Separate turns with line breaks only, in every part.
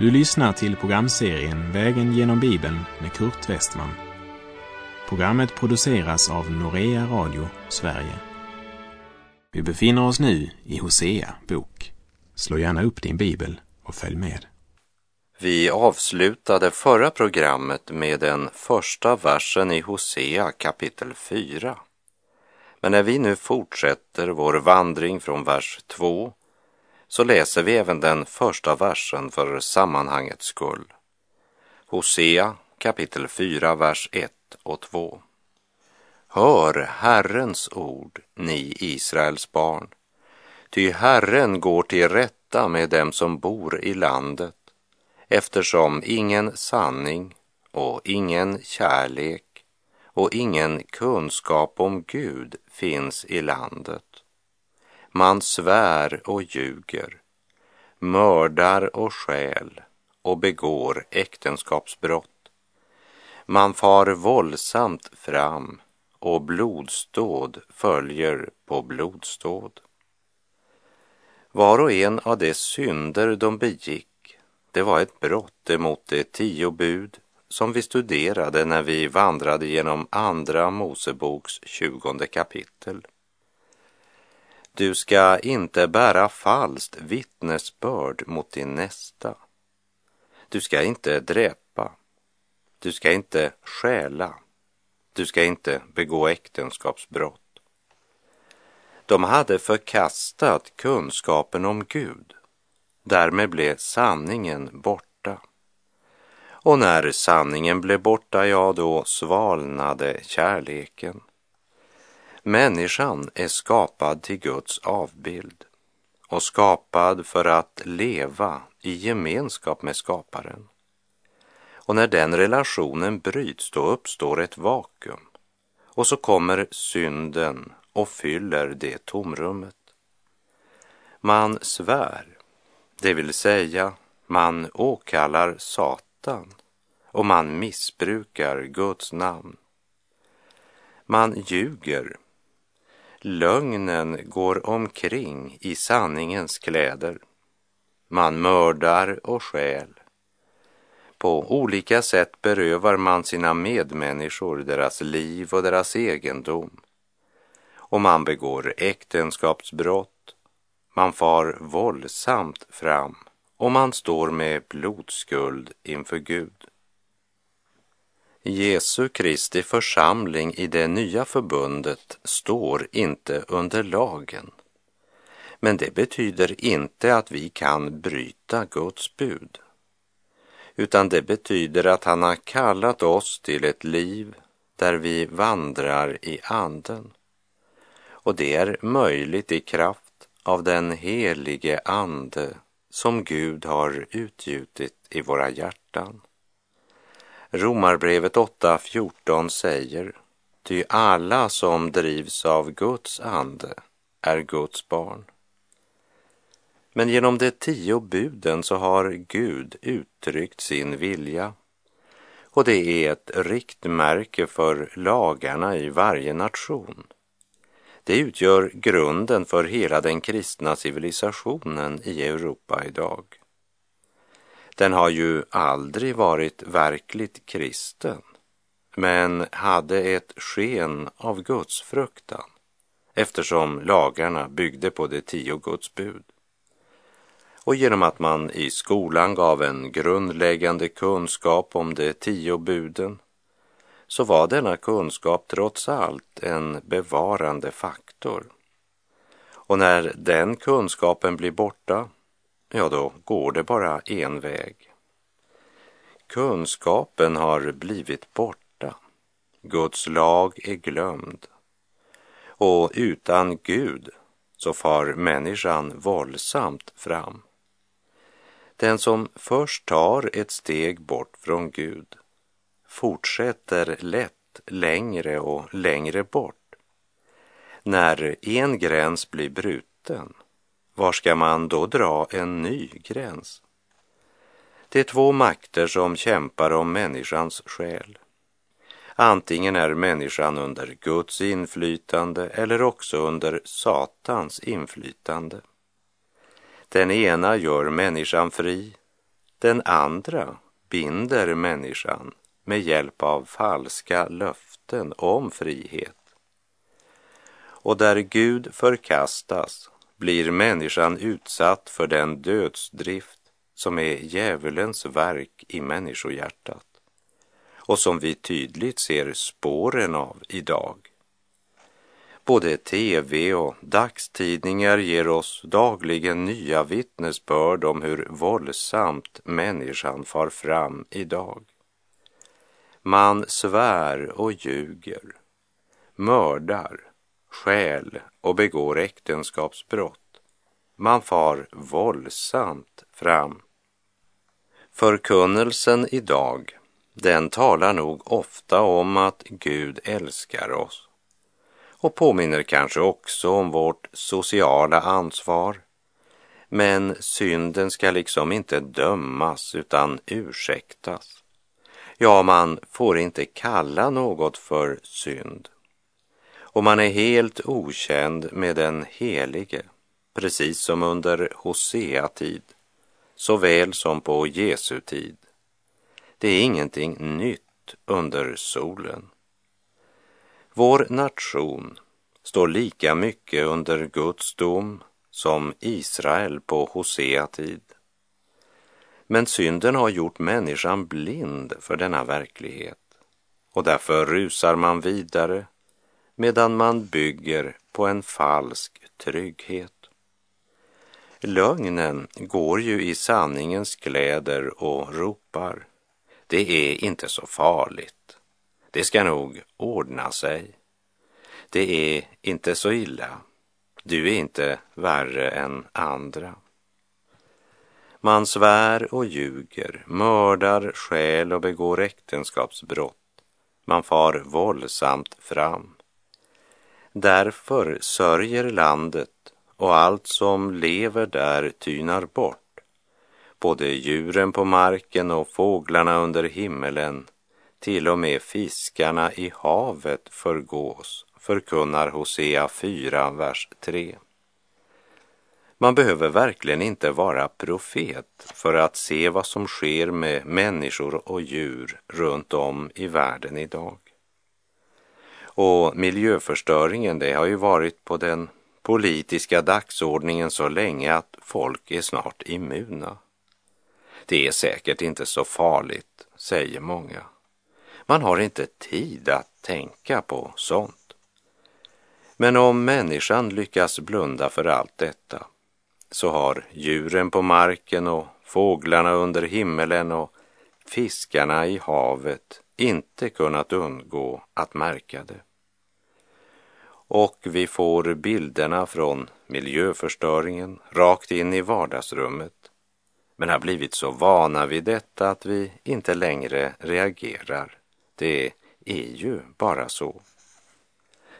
Du lyssnar till programserien Vägen genom Bibeln med Kurt Westman. Programmet produceras av Norea Radio Sverige. Vi befinner oss nu i Hosea bok. Slå gärna upp din bibel och följ med.
Vi avslutade förra programmet med den första versen i Hosea kapitel 4. Men när vi nu fortsätter vår vandring från vers 2 så läser vi även den första versen för sammanhangets skull. Hosea kapitel 4, vers 1 och 2. Hör Herrens ord, ni Israels barn, ty Herren går till rätta med dem som bor i landet, eftersom ingen sanning och ingen kärlek och ingen kunskap om Gud finns i landet. Man svär och ljuger, mördar och stjäl och begår äktenskapsbrott. Man far våldsamt fram och blodsdåd följer på blodsdåd. Var och en av de synder de begick, det var ett brott emot de tio bud som vi studerade när vi vandrade genom Andra Moseboks tjugonde kapitel. Du ska inte bära falskt vittnesbörd mot din nästa. Du ska inte dräpa. Du ska inte stjäla. Du ska inte begå äktenskapsbrott. De hade förkastat kunskapen om Gud. Därmed blev sanningen borta. Och när sanningen blev borta, ja, då svalnade kärleken. Människan är skapad till Guds avbild och skapad för att leva i gemenskap med skaparen. Och när den relationen bryts, då uppstår ett vakuum. Och så kommer synden och fyller det tomrummet. Man svär, det vill säga man åkallar Satan och man missbrukar Guds namn. Man ljuger Lögnen går omkring i sanningens kläder. Man mördar och stjäl. På olika sätt berövar man sina medmänniskor deras liv och deras egendom. Och man begår äktenskapsbrott. Man far våldsamt fram och man står med blodskuld inför Gud. Jesu Kristi församling i det nya förbundet står inte under lagen. Men det betyder inte att vi kan bryta Guds bud. Utan det betyder att han har kallat oss till ett liv där vi vandrar i anden. Och det är möjligt i kraft av den helige ande som Gud har utgjutit i våra hjärtan. Romarbrevet 8.14 säger, ty alla som drivs av Guds ande är Guds barn. Men genom de tio buden så har Gud uttryckt sin vilja och det är ett riktmärke för lagarna i varje nation. Det utgör grunden för hela den kristna civilisationen i Europa idag. Den har ju aldrig varit verkligt kristen, men hade ett sken av Guds fruktan eftersom lagarna byggde på de tio Guds bud. Och genom att man i skolan gav en grundläggande kunskap om de tio buden så var denna kunskap trots allt en bevarande faktor. Och när den kunskapen blir borta ja då går det bara en väg. Kunskapen har blivit borta. Guds lag är glömd. Och utan Gud så far människan våldsamt fram. Den som först tar ett steg bort från Gud fortsätter lätt längre och längre bort. När en gräns blir bruten var ska man då dra en ny gräns? Det är två makter som kämpar om människans själ. Antingen är människan under Guds inflytande eller också under Satans inflytande. Den ena gör människan fri, Den andra binder människan med hjälp av falska löften om frihet. Och där Gud förkastas blir människan utsatt för den dödsdrift som är djävulens verk i människohjärtat och som vi tydligt ser spåren av idag. Både tv och dagstidningar ger oss dagligen nya vittnesbörd om hur våldsamt människan far fram idag. Man svär och ljuger, mördar, stjäl och begår äktenskapsbrott. Man far våldsamt fram. Förkunnelsen idag, den talar nog ofta om att Gud älskar oss och påminner kanske också om vårt sociala ansvar. Men synden ska liksom inte dömas utan ursäktas. Ja, man får inte kalla något för synd. Och man är helt okänd med den helige, precis som under Hosea-tid, såväl som på Jesu tid. Det är ingenting nytt under solen. Vår nation står lika mycket under Guds dom som Israel på Hosea-tid. Men synden har gjort människan blind för denna verklighet och därför rusar man vidare medan man bygger på en falsk trygghet. Lögnen går ju i sanningens kläder och ropar. Det är inte så farligt. Det ska nog ordna sig. Det är inte så illa. Du är inte värre än andra. Man svär och ljuger, mördar, stjäl och begår äktenskapsbrott. Man far våldsamt fram. Därför sörjer landet och allt som lever där tynar bort. Både djuren på marken och fåglarna under himmelen till och med fiskarna i havet förgås, förkunnar Hosea 4, vers 3. Man behöver verkligen inte vara profet för att se vad som sker med människor och djur runt om i världen idag. Och miljöförstöringen, det har ju varit på den politiska dagsordningen så länge att folk är snart immuna. Det är säkert inte så farligt, säger många. Man har inte tid att tänka på sånt. Men om människan lyckas blunda för allt detta så har djuren på marken och fåglarna under himmelen och fiskarna i havet inte kunnat undgå att märka det. Och vi får bilderna från miljöförstöringen rakt in i vardagsrummet men har blivit så vana vid detta att vi inte längre reagerar. Det är ju bara så.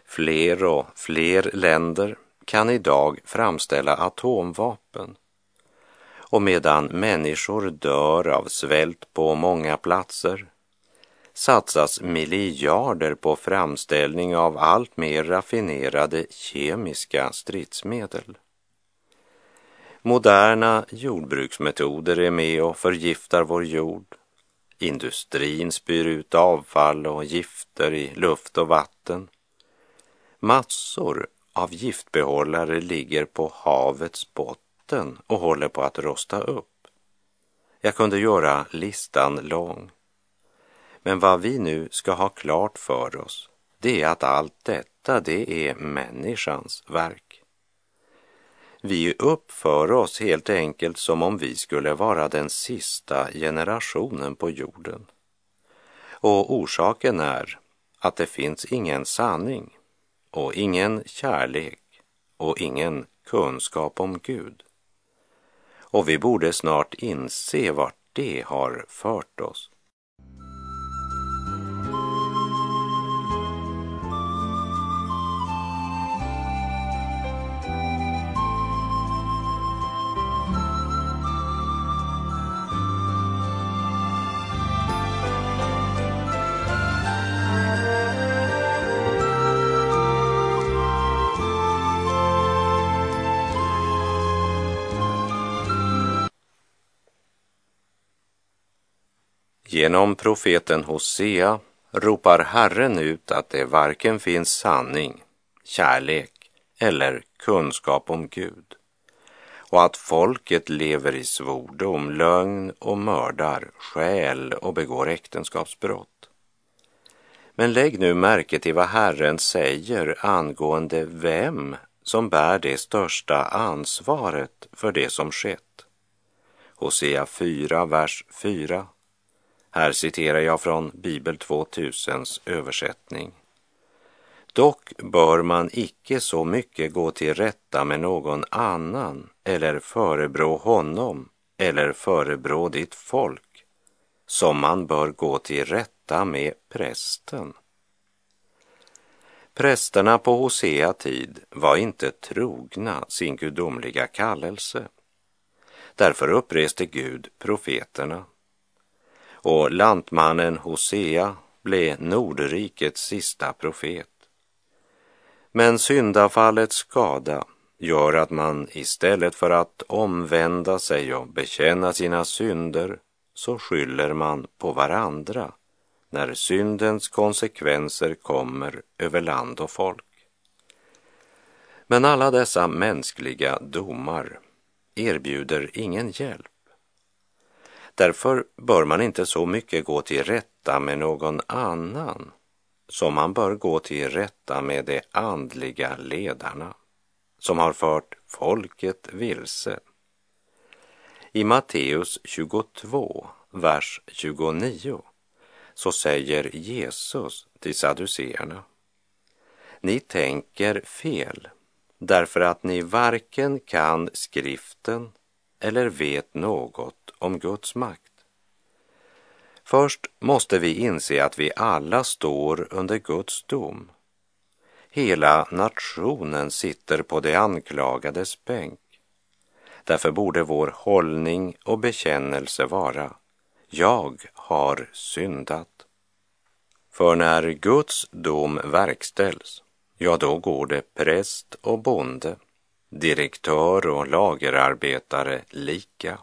Fler och fler länder kan idag framställa atomvapen och medan människor dör av svält på många platser satsas miljarder på framställning av allt mer raffinerade kemiska stridsmedel. Moderna jordbruksmetoder är med och förgiftar vår jord Industrin spyr ut avfall och gifter i luft och vatten. Massor av giftbehållare ligger på havets botten och håller på att rosta upp. Jag kunde göra listan lång. Men vad vi nu ska ha klart för oss, det är att allt detta, det är människans verk. Vi uppför oss helt enkelt som om vi skulle vara den sista generationen på jorden. Och orsaken är att det finns ingen sanning och ingen kärlek och ingen kunskap om Gud. Och vi borde snart inse vart det har fört oss. Genom profeten Hosea ropar Herren ut att det varken finns sanning, kärlek eller kunskap om Gud och att folket lever i svordom, lögn och mördar, skäl och begår äktenskapsbrott. Men lägg nu märke till vad Herren säger angående vem som bär det största ansvaret för det som skett. Hosea 4, vers 4. Här citerar jag från Bibel 2000s översättning. Dock bör man icke så mycket gå till rätta med någon annan eller förebrå honom eller förebrå ditt folk som man bör gå till rätta med prästen. Prästerna på Hosea tid var inte trogna sin gudomliga kallelse. Därför uppreste Gud profeterna. Och lantmannen Hosea blev Nordrikets sista profet. Men syndafallets skada gör att man istället för att omvända sig och bekänna sina synder så skyller man på varandra när syndens konsekvenser kommer över land och folk. Men alla dessa mänskliga domar erbjuder ingen hjälp. Därför bör man inte så mycket gå till rätta med någon annan som man bör gå till rätta med de andliga ledarna som har fört folket vilse. I Matteus 22, vers 29 så säger Jesus till saduceerna. Ni tänker fel därför att ni varken kan skriften eller vet något om Guds makt. Först måste vi inse att vi alla står under Guds dom. Hela nationen sitter på de anklagades bänk. Därför borde vår hållning och bekännelse vara jag har syndat. För när Guds dom verkställs, ja då går det präst och bonde, direktör och lagerarbetare lika.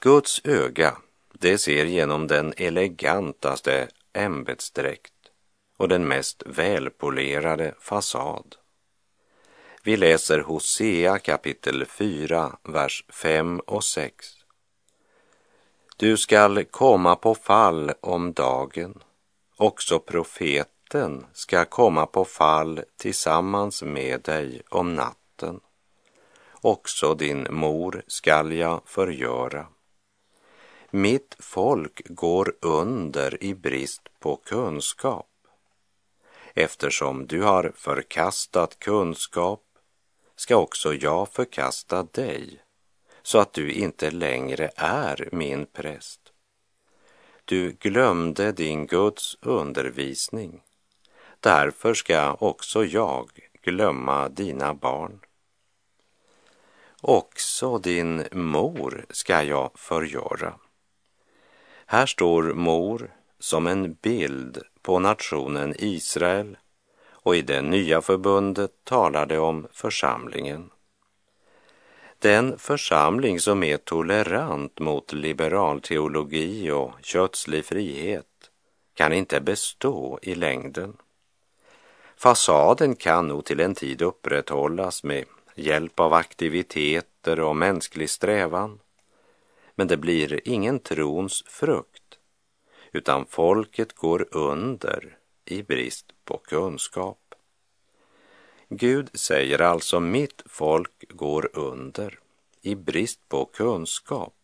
Guds öga det ser genom den elegantaste ämbetsdräkt och den mest välpolerade fasad. Vi läser Hosea kapitel 4, vers 5 och 6. Du skall komma på fall om dagen, också profeten ska komma på fall tillsammans med dig om natten. Också din mor skall jag förgöra. Mitt folk går under i brist på kunskap. Eftersom du har förkastat kunskap ska också jag förkasta dig så att du inte längre är min präst. Du glömde din Guds undervisning. Därför ska också jag glömma dina barn. Också din mor ska jag förgöra. Här står mor som en bild på nationen Israel och i det nya förbundet talar det om församlingen. Den församling som är tolerant mot liberal teologi och kötslig frihet kan inte bestå i längden. Fasaden kan nog till en tid upprätthållas med hjälp av aktiviteter och mänsklig strävan. Men det blir ingen trons frukt, utan folket går under i brist på kunskap. Gud säger alltså mitt folk går under i brist på kunskap.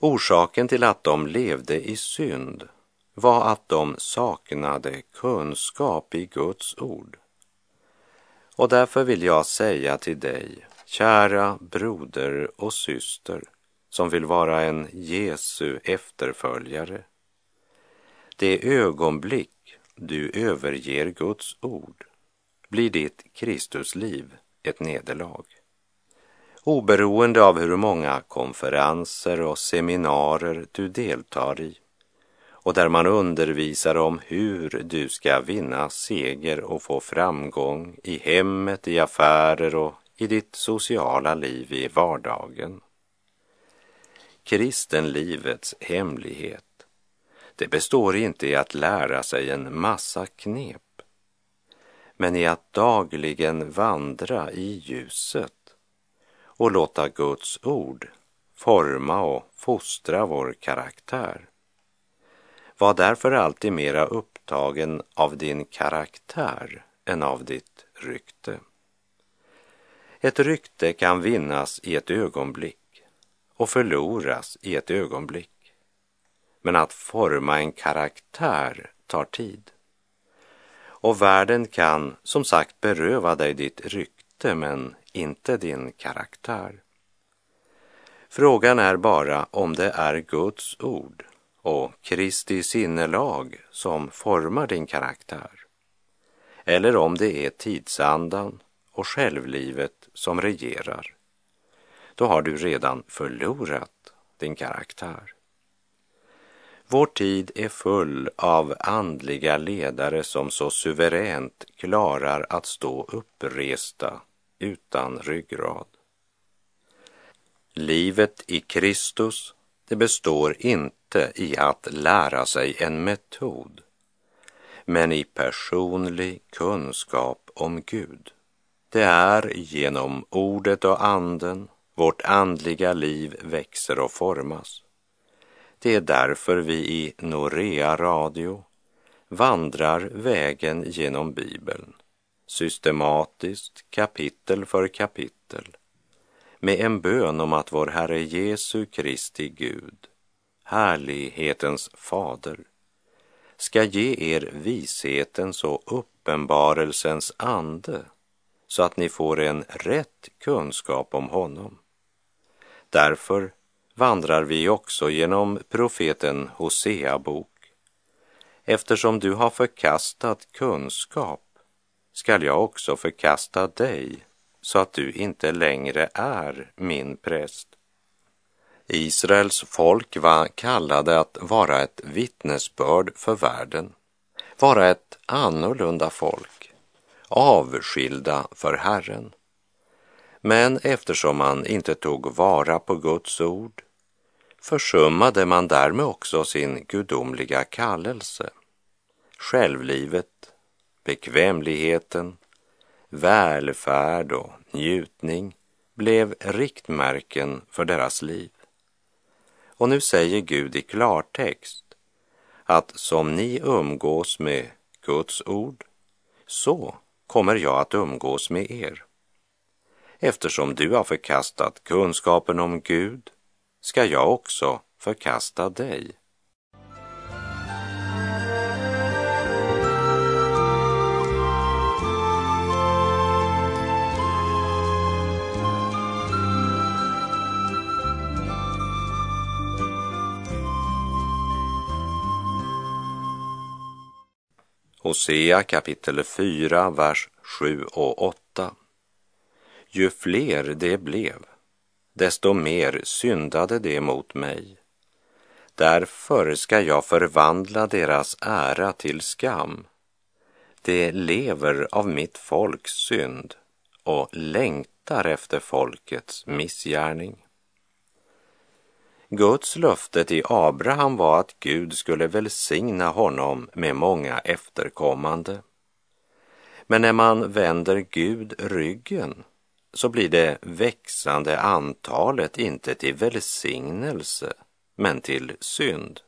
Orsaken till att de levde i synd var att de saknade kunskap i Guds ord. Och därför vill jag säga till dig, kära broder och syster, som vill vara en Jesu efterföljare. Det ögonblick du överger Guds ord blir ditt Kristusliv ett nederlag. Oberoende av hur många konferenser och seminarier du deltar i och där man undervisar om hur du ska vinna seger och få framgång i hemmet, i affärer och i ditt sociala liv i vardagen. kristenlivets hemlighet det består inte i att lära sig en massa knep, men i att dagligen vandra i ljuset och låta Guds ord forma och fostra vår karaktär. Var därför alltid mera upptagen av din karaktär än av ditt rykte. Ett rykte kan vinnas i ett ögonblick och förloras i ett ögonblick. Men att forma en karaktär tar tid. Och världen kan som sagt beröva dig ditt rykte men inte din karaktär. Frågan är bara om det är Guds ord och Kristi sinnelag som formar din karaktär. Eller om det är tidsandan och självlivet som regerar. Då har du redan förlorat din karaktär. Vår tid är full av andliga ledare som så suveränt klarar att stå uppresta utan ryggrad. Livet i Kristus, det består inte i att lära sig en metod, men i personlig kunskap om Gud. Det är genom ordet och anden vårt andliga liv växer och formas. Det är därför vi i Norea Radio vandrar vägen genom Bibeln, systematiskt kapitel för kapitel, med en bön om att vår Herre Jesu Kristi Gud, härlighetens fader, ska ge er vishetens och uppenbarelsens ande så att ni får en rätt kunskap om honom. Därför vandrar vi också genom profeten Hosea bok. Eftersom du har förkastat kunskap skall jag också förkasta dig så att du inte längre är min präst. Israels folk var kallade att vara ett vittnesbörd för världen, vara ett annorlunda folk, avskilda för Herren. Men eftersom man inte tog vara på Guds ord försummade man därmed också sin gudomliga kallelse. Självlivet, bekvämligheten, välfärd och njutning blev riktmärken för deras liv. Och nu säger Gud i klartext att som ni umgås med Guds ord, så kommer jag att umgås med er. Eftersom du har förkastat kunskapen om Gud ska jag också förkasta dig. Hosea kapitel 4, vers 7 och 8. Ju fler det blev, desto mer syndade de mot mig. Därför ska jag förvandla deras ära till skam. De lever av mitt folks synd och längtar efter folkets missgärning. Guds löfte till Abraham var att Gud skulle välsigna honom med många efterkommande. Men när man vänder Gud ryggen så blir det växande antalet inte till välsignelse men till synd.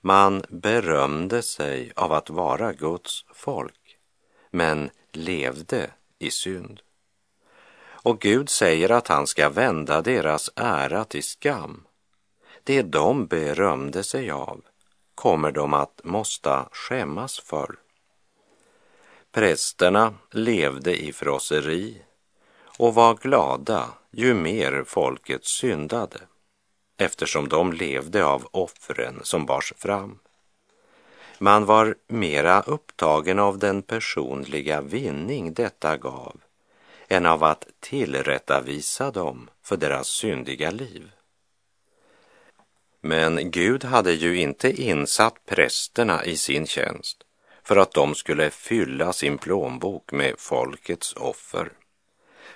Man berömde sig av att vara Guds folk men levde i synd. Och Gud säger att han ska vända deras ära till skam. Det de berömde sig av kommer de att måste skämmas för. Prästerna levde i frosseri och var glada ju mer folket syndade eftersom de levde av offren som bars fram. Man var mera upptagen av den personliga vinning detta gav än av att tillrättavisa dem för deras syndiga liv. Men Gud hade ju inte insatt prästerna i sin tjänst för att de skulle fylla sin plånbok med folkets offer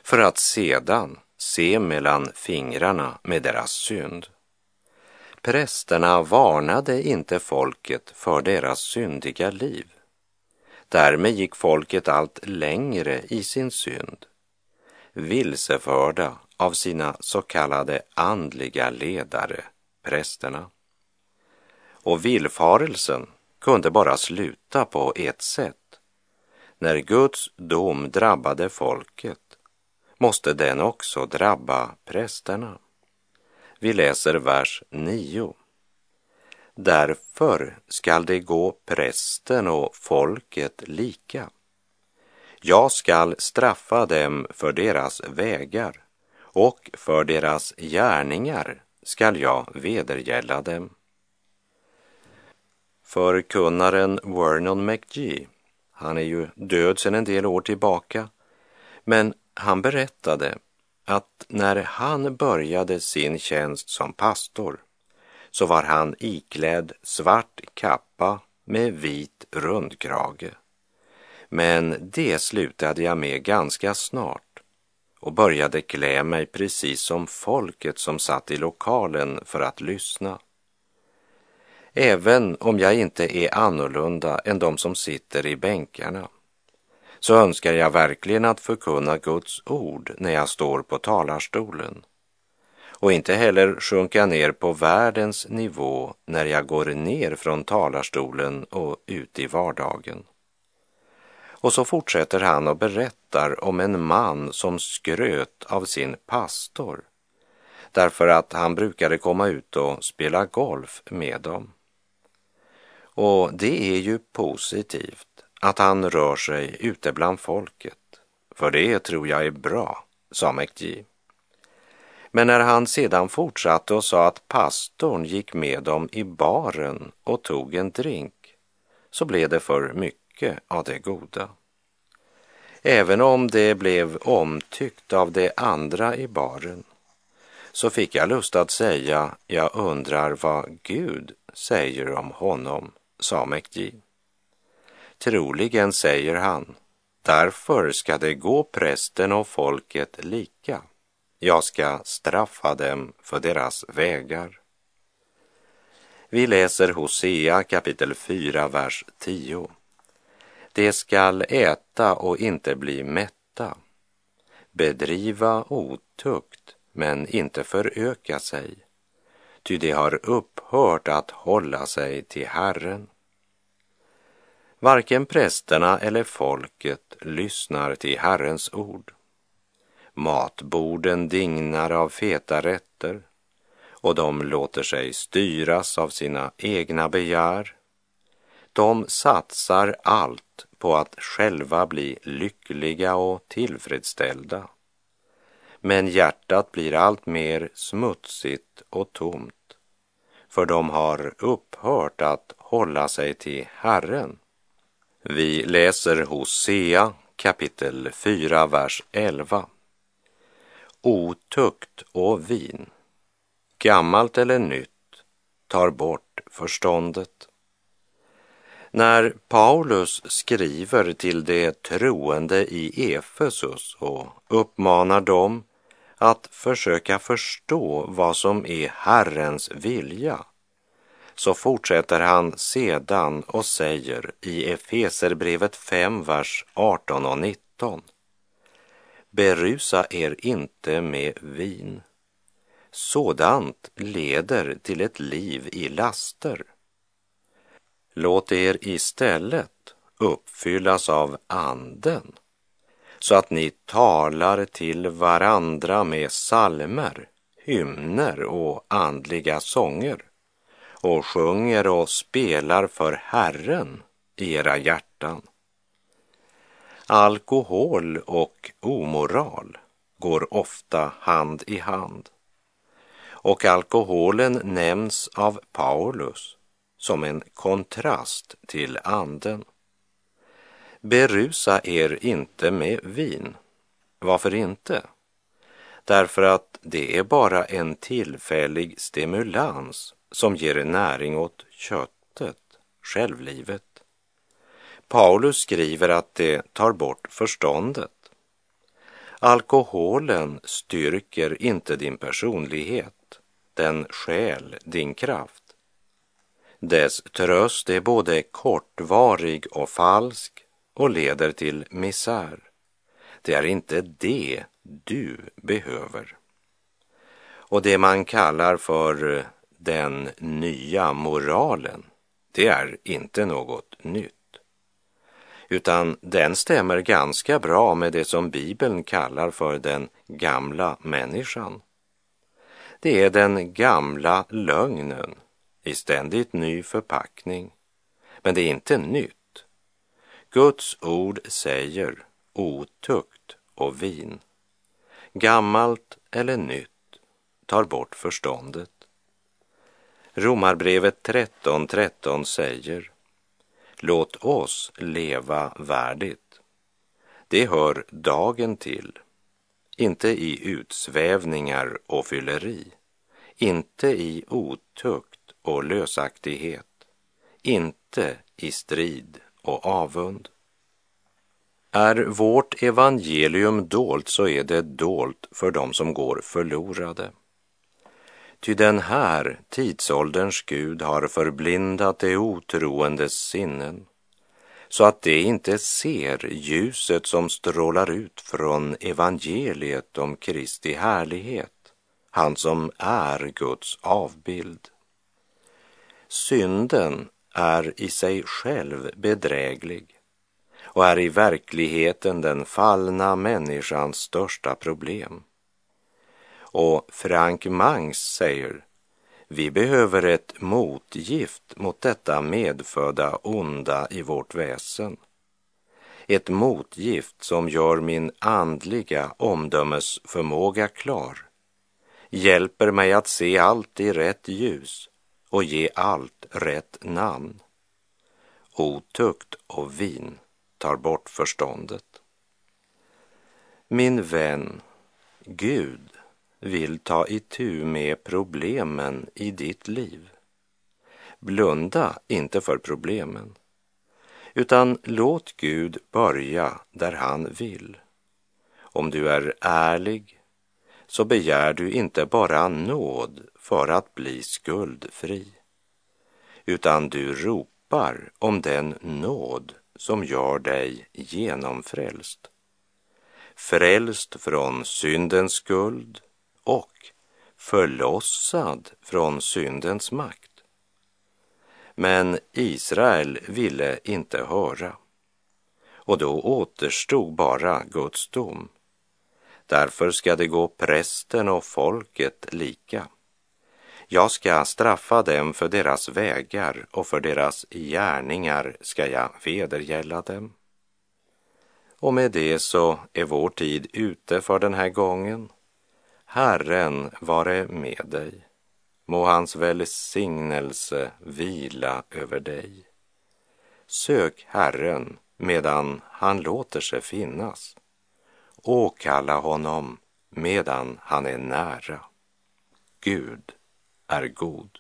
för att sedan se mellan fingrarna med deras synd. Prästerna varnade inte folket för deras syndiga liv. Därmed gick folket allt längre i sin synd, vilseförda av sina så kallade andliga ledare, prästerna. Och villfarelsen kunde bara sluta på ett sätt. När Guds dom drabbade folket måste den också drabba prästerna. Vi läser vers 9. Därför skall det gå prästen och folket lika. Jag skall straffa dem för deras vägar och för deras gärningar skall jag vedergälla dem. Förkunnaren Vernon McGee, han är ju död sedan en del år tillbaka, men han berättade att när han började sin tjänst som pastor så var han iklädd svart kappa med vit rundkrage. Men det slutade jag med ganska snart och började klä mig precis som folket som satt i lokalen för att lyssna. Även om jag inte är annorlunda än de som sitter i bänkarna så önskar jag verkligen att förkunna Guds ord när jag står på talarstolen och inte heller sjunka ner på världens nivå när jag går ner från talarstolen och ut i vardagen. Och så fortsätter han och berättar om en man som skröt av sin pastor därför att han brukade komma ut och spela golf med dem. Och det är ju positivt att han rör sig ute bland folket, för det tror jag är bra, sa McGee. Men när han sedan fortsatte och sa att pastorn gick med dem i baren och tog en drink, så blev det för mycket mycket av det goda. Även om det blev omtyckt av de andra i baren, så fick jag lust att säga, jag undrar vad Gud säger om honom, sa McGee. Troligen säger han, därför ska det gå prästen och folket lika. Jag ska straffa dem för deras vägar. Vi läser Hosea kapitel 4, vers 10. De skall äta och inte bli mätta, bedriva otukt men inte föröka sig, ty de har upphört att hålla sig till Herren. Varken prästerna eller folket lyssnar till Herrens ord. Matborden dignar av feta rätter och de låter sig styras av sina egna begär. De satsar allt på att själva bli lyckliga och tillfredsställda. Men hjärtat blir allt mer smutsigt och tomt, för de har upphört att hålla sig till Herren vi läser Hosea kapitel 4, vers 11. Otukt och vin, gammalt eller nytt, tar bort förståndet. När Paulus skriver till de troende i Efesus och uppmanar dem att försöka förstå vad som är Herrens vilja så fortsätter han sedan och säger i Efeserbrevet 5, vers 18 och 19. Berusa er inte med vin. Sådant leder till ett liv i laster. Låt er istället uppfyllas av anden så att ni talar till varandra med salmer, hymner och andliga sånger och sjunger och spelar för Herren i era hjärtan. Alkohol och omoral går ofta hand i hand. Och alkoholen nämns av Paulus som en kontrast till anden. Berusa er inte med vin. Varför inte? Därför att det är bara en tillfällig stimulans som ger näring åt köttet, självlivet. Paulus skriver att det tar bort förståndet. Alkoholen styrker inte din personlighet. den stjäl din kraft. Dess tröst är både kortvarig och falsk och leder till misär. Det är inte det du behöver. Och det man kallar för den nya moralen, det är inte något nytt. Utan den stämmer ganska bra med det som Bibeln kallar för den gamla människan. Det är den gamla lögnen i ständigt ny förpackning. Men det är inte nytt. Guds ord säger otukt och vin. Gammalt eller nytt tar bort förståndet. Romarbrevet 13.13 13 säger Låt oss leva värdigt. Det hör dagen till, inte i utsvävningar och fylleri, inte i otukt och lösaktighet, inte i strid och avund. Är vårt evangelium dolt så är det dolt för dem som går förlorade. Ty den här tidsålderns Gud har förblindat de otroendes sinnen så att de inte ser ljuset som strålar ut från evangeliet om Kristi härlighet, han som är Guds avbild. Synden är i sig själv bedräglig och är i verkligheten den fallna människans största problem. Och Frank Mangs säger, vi behöver ett motgift mot detta medfödda onda i vårt väsen. Ett motgift som gör min andliga omdömesförmåga klar, hjälper mig att se allt i rätt ljus och ge allt rätt namn. Otukt och vin tar bort förståndet. Min vän, Gud vill ta itu med problemen i ditt liv. Blunda inte för problemen, utan låt Gud börja där han vill. Om du är ärlig så begär du inte bara nåd för att bli skuldfri, utan du ropar om den nåd som gör dig genomfrälst. Frälst från syndens skuld och förlossad från syndens makt. Men Israel ville inte höra och då återstod bara Guds dom. Därför ska det gå prästen och folket lika. Jag ska straffa dem för deras vägar och för deras gärningar ska jag vedergälla dem. Och med det så är vår tid ute för den här gången. Herren vare med dig. Må hans välsignelse vila över dig. Sök Herren medan han låter sig finnas. Åkalla honom medan han är nära. Gud är god.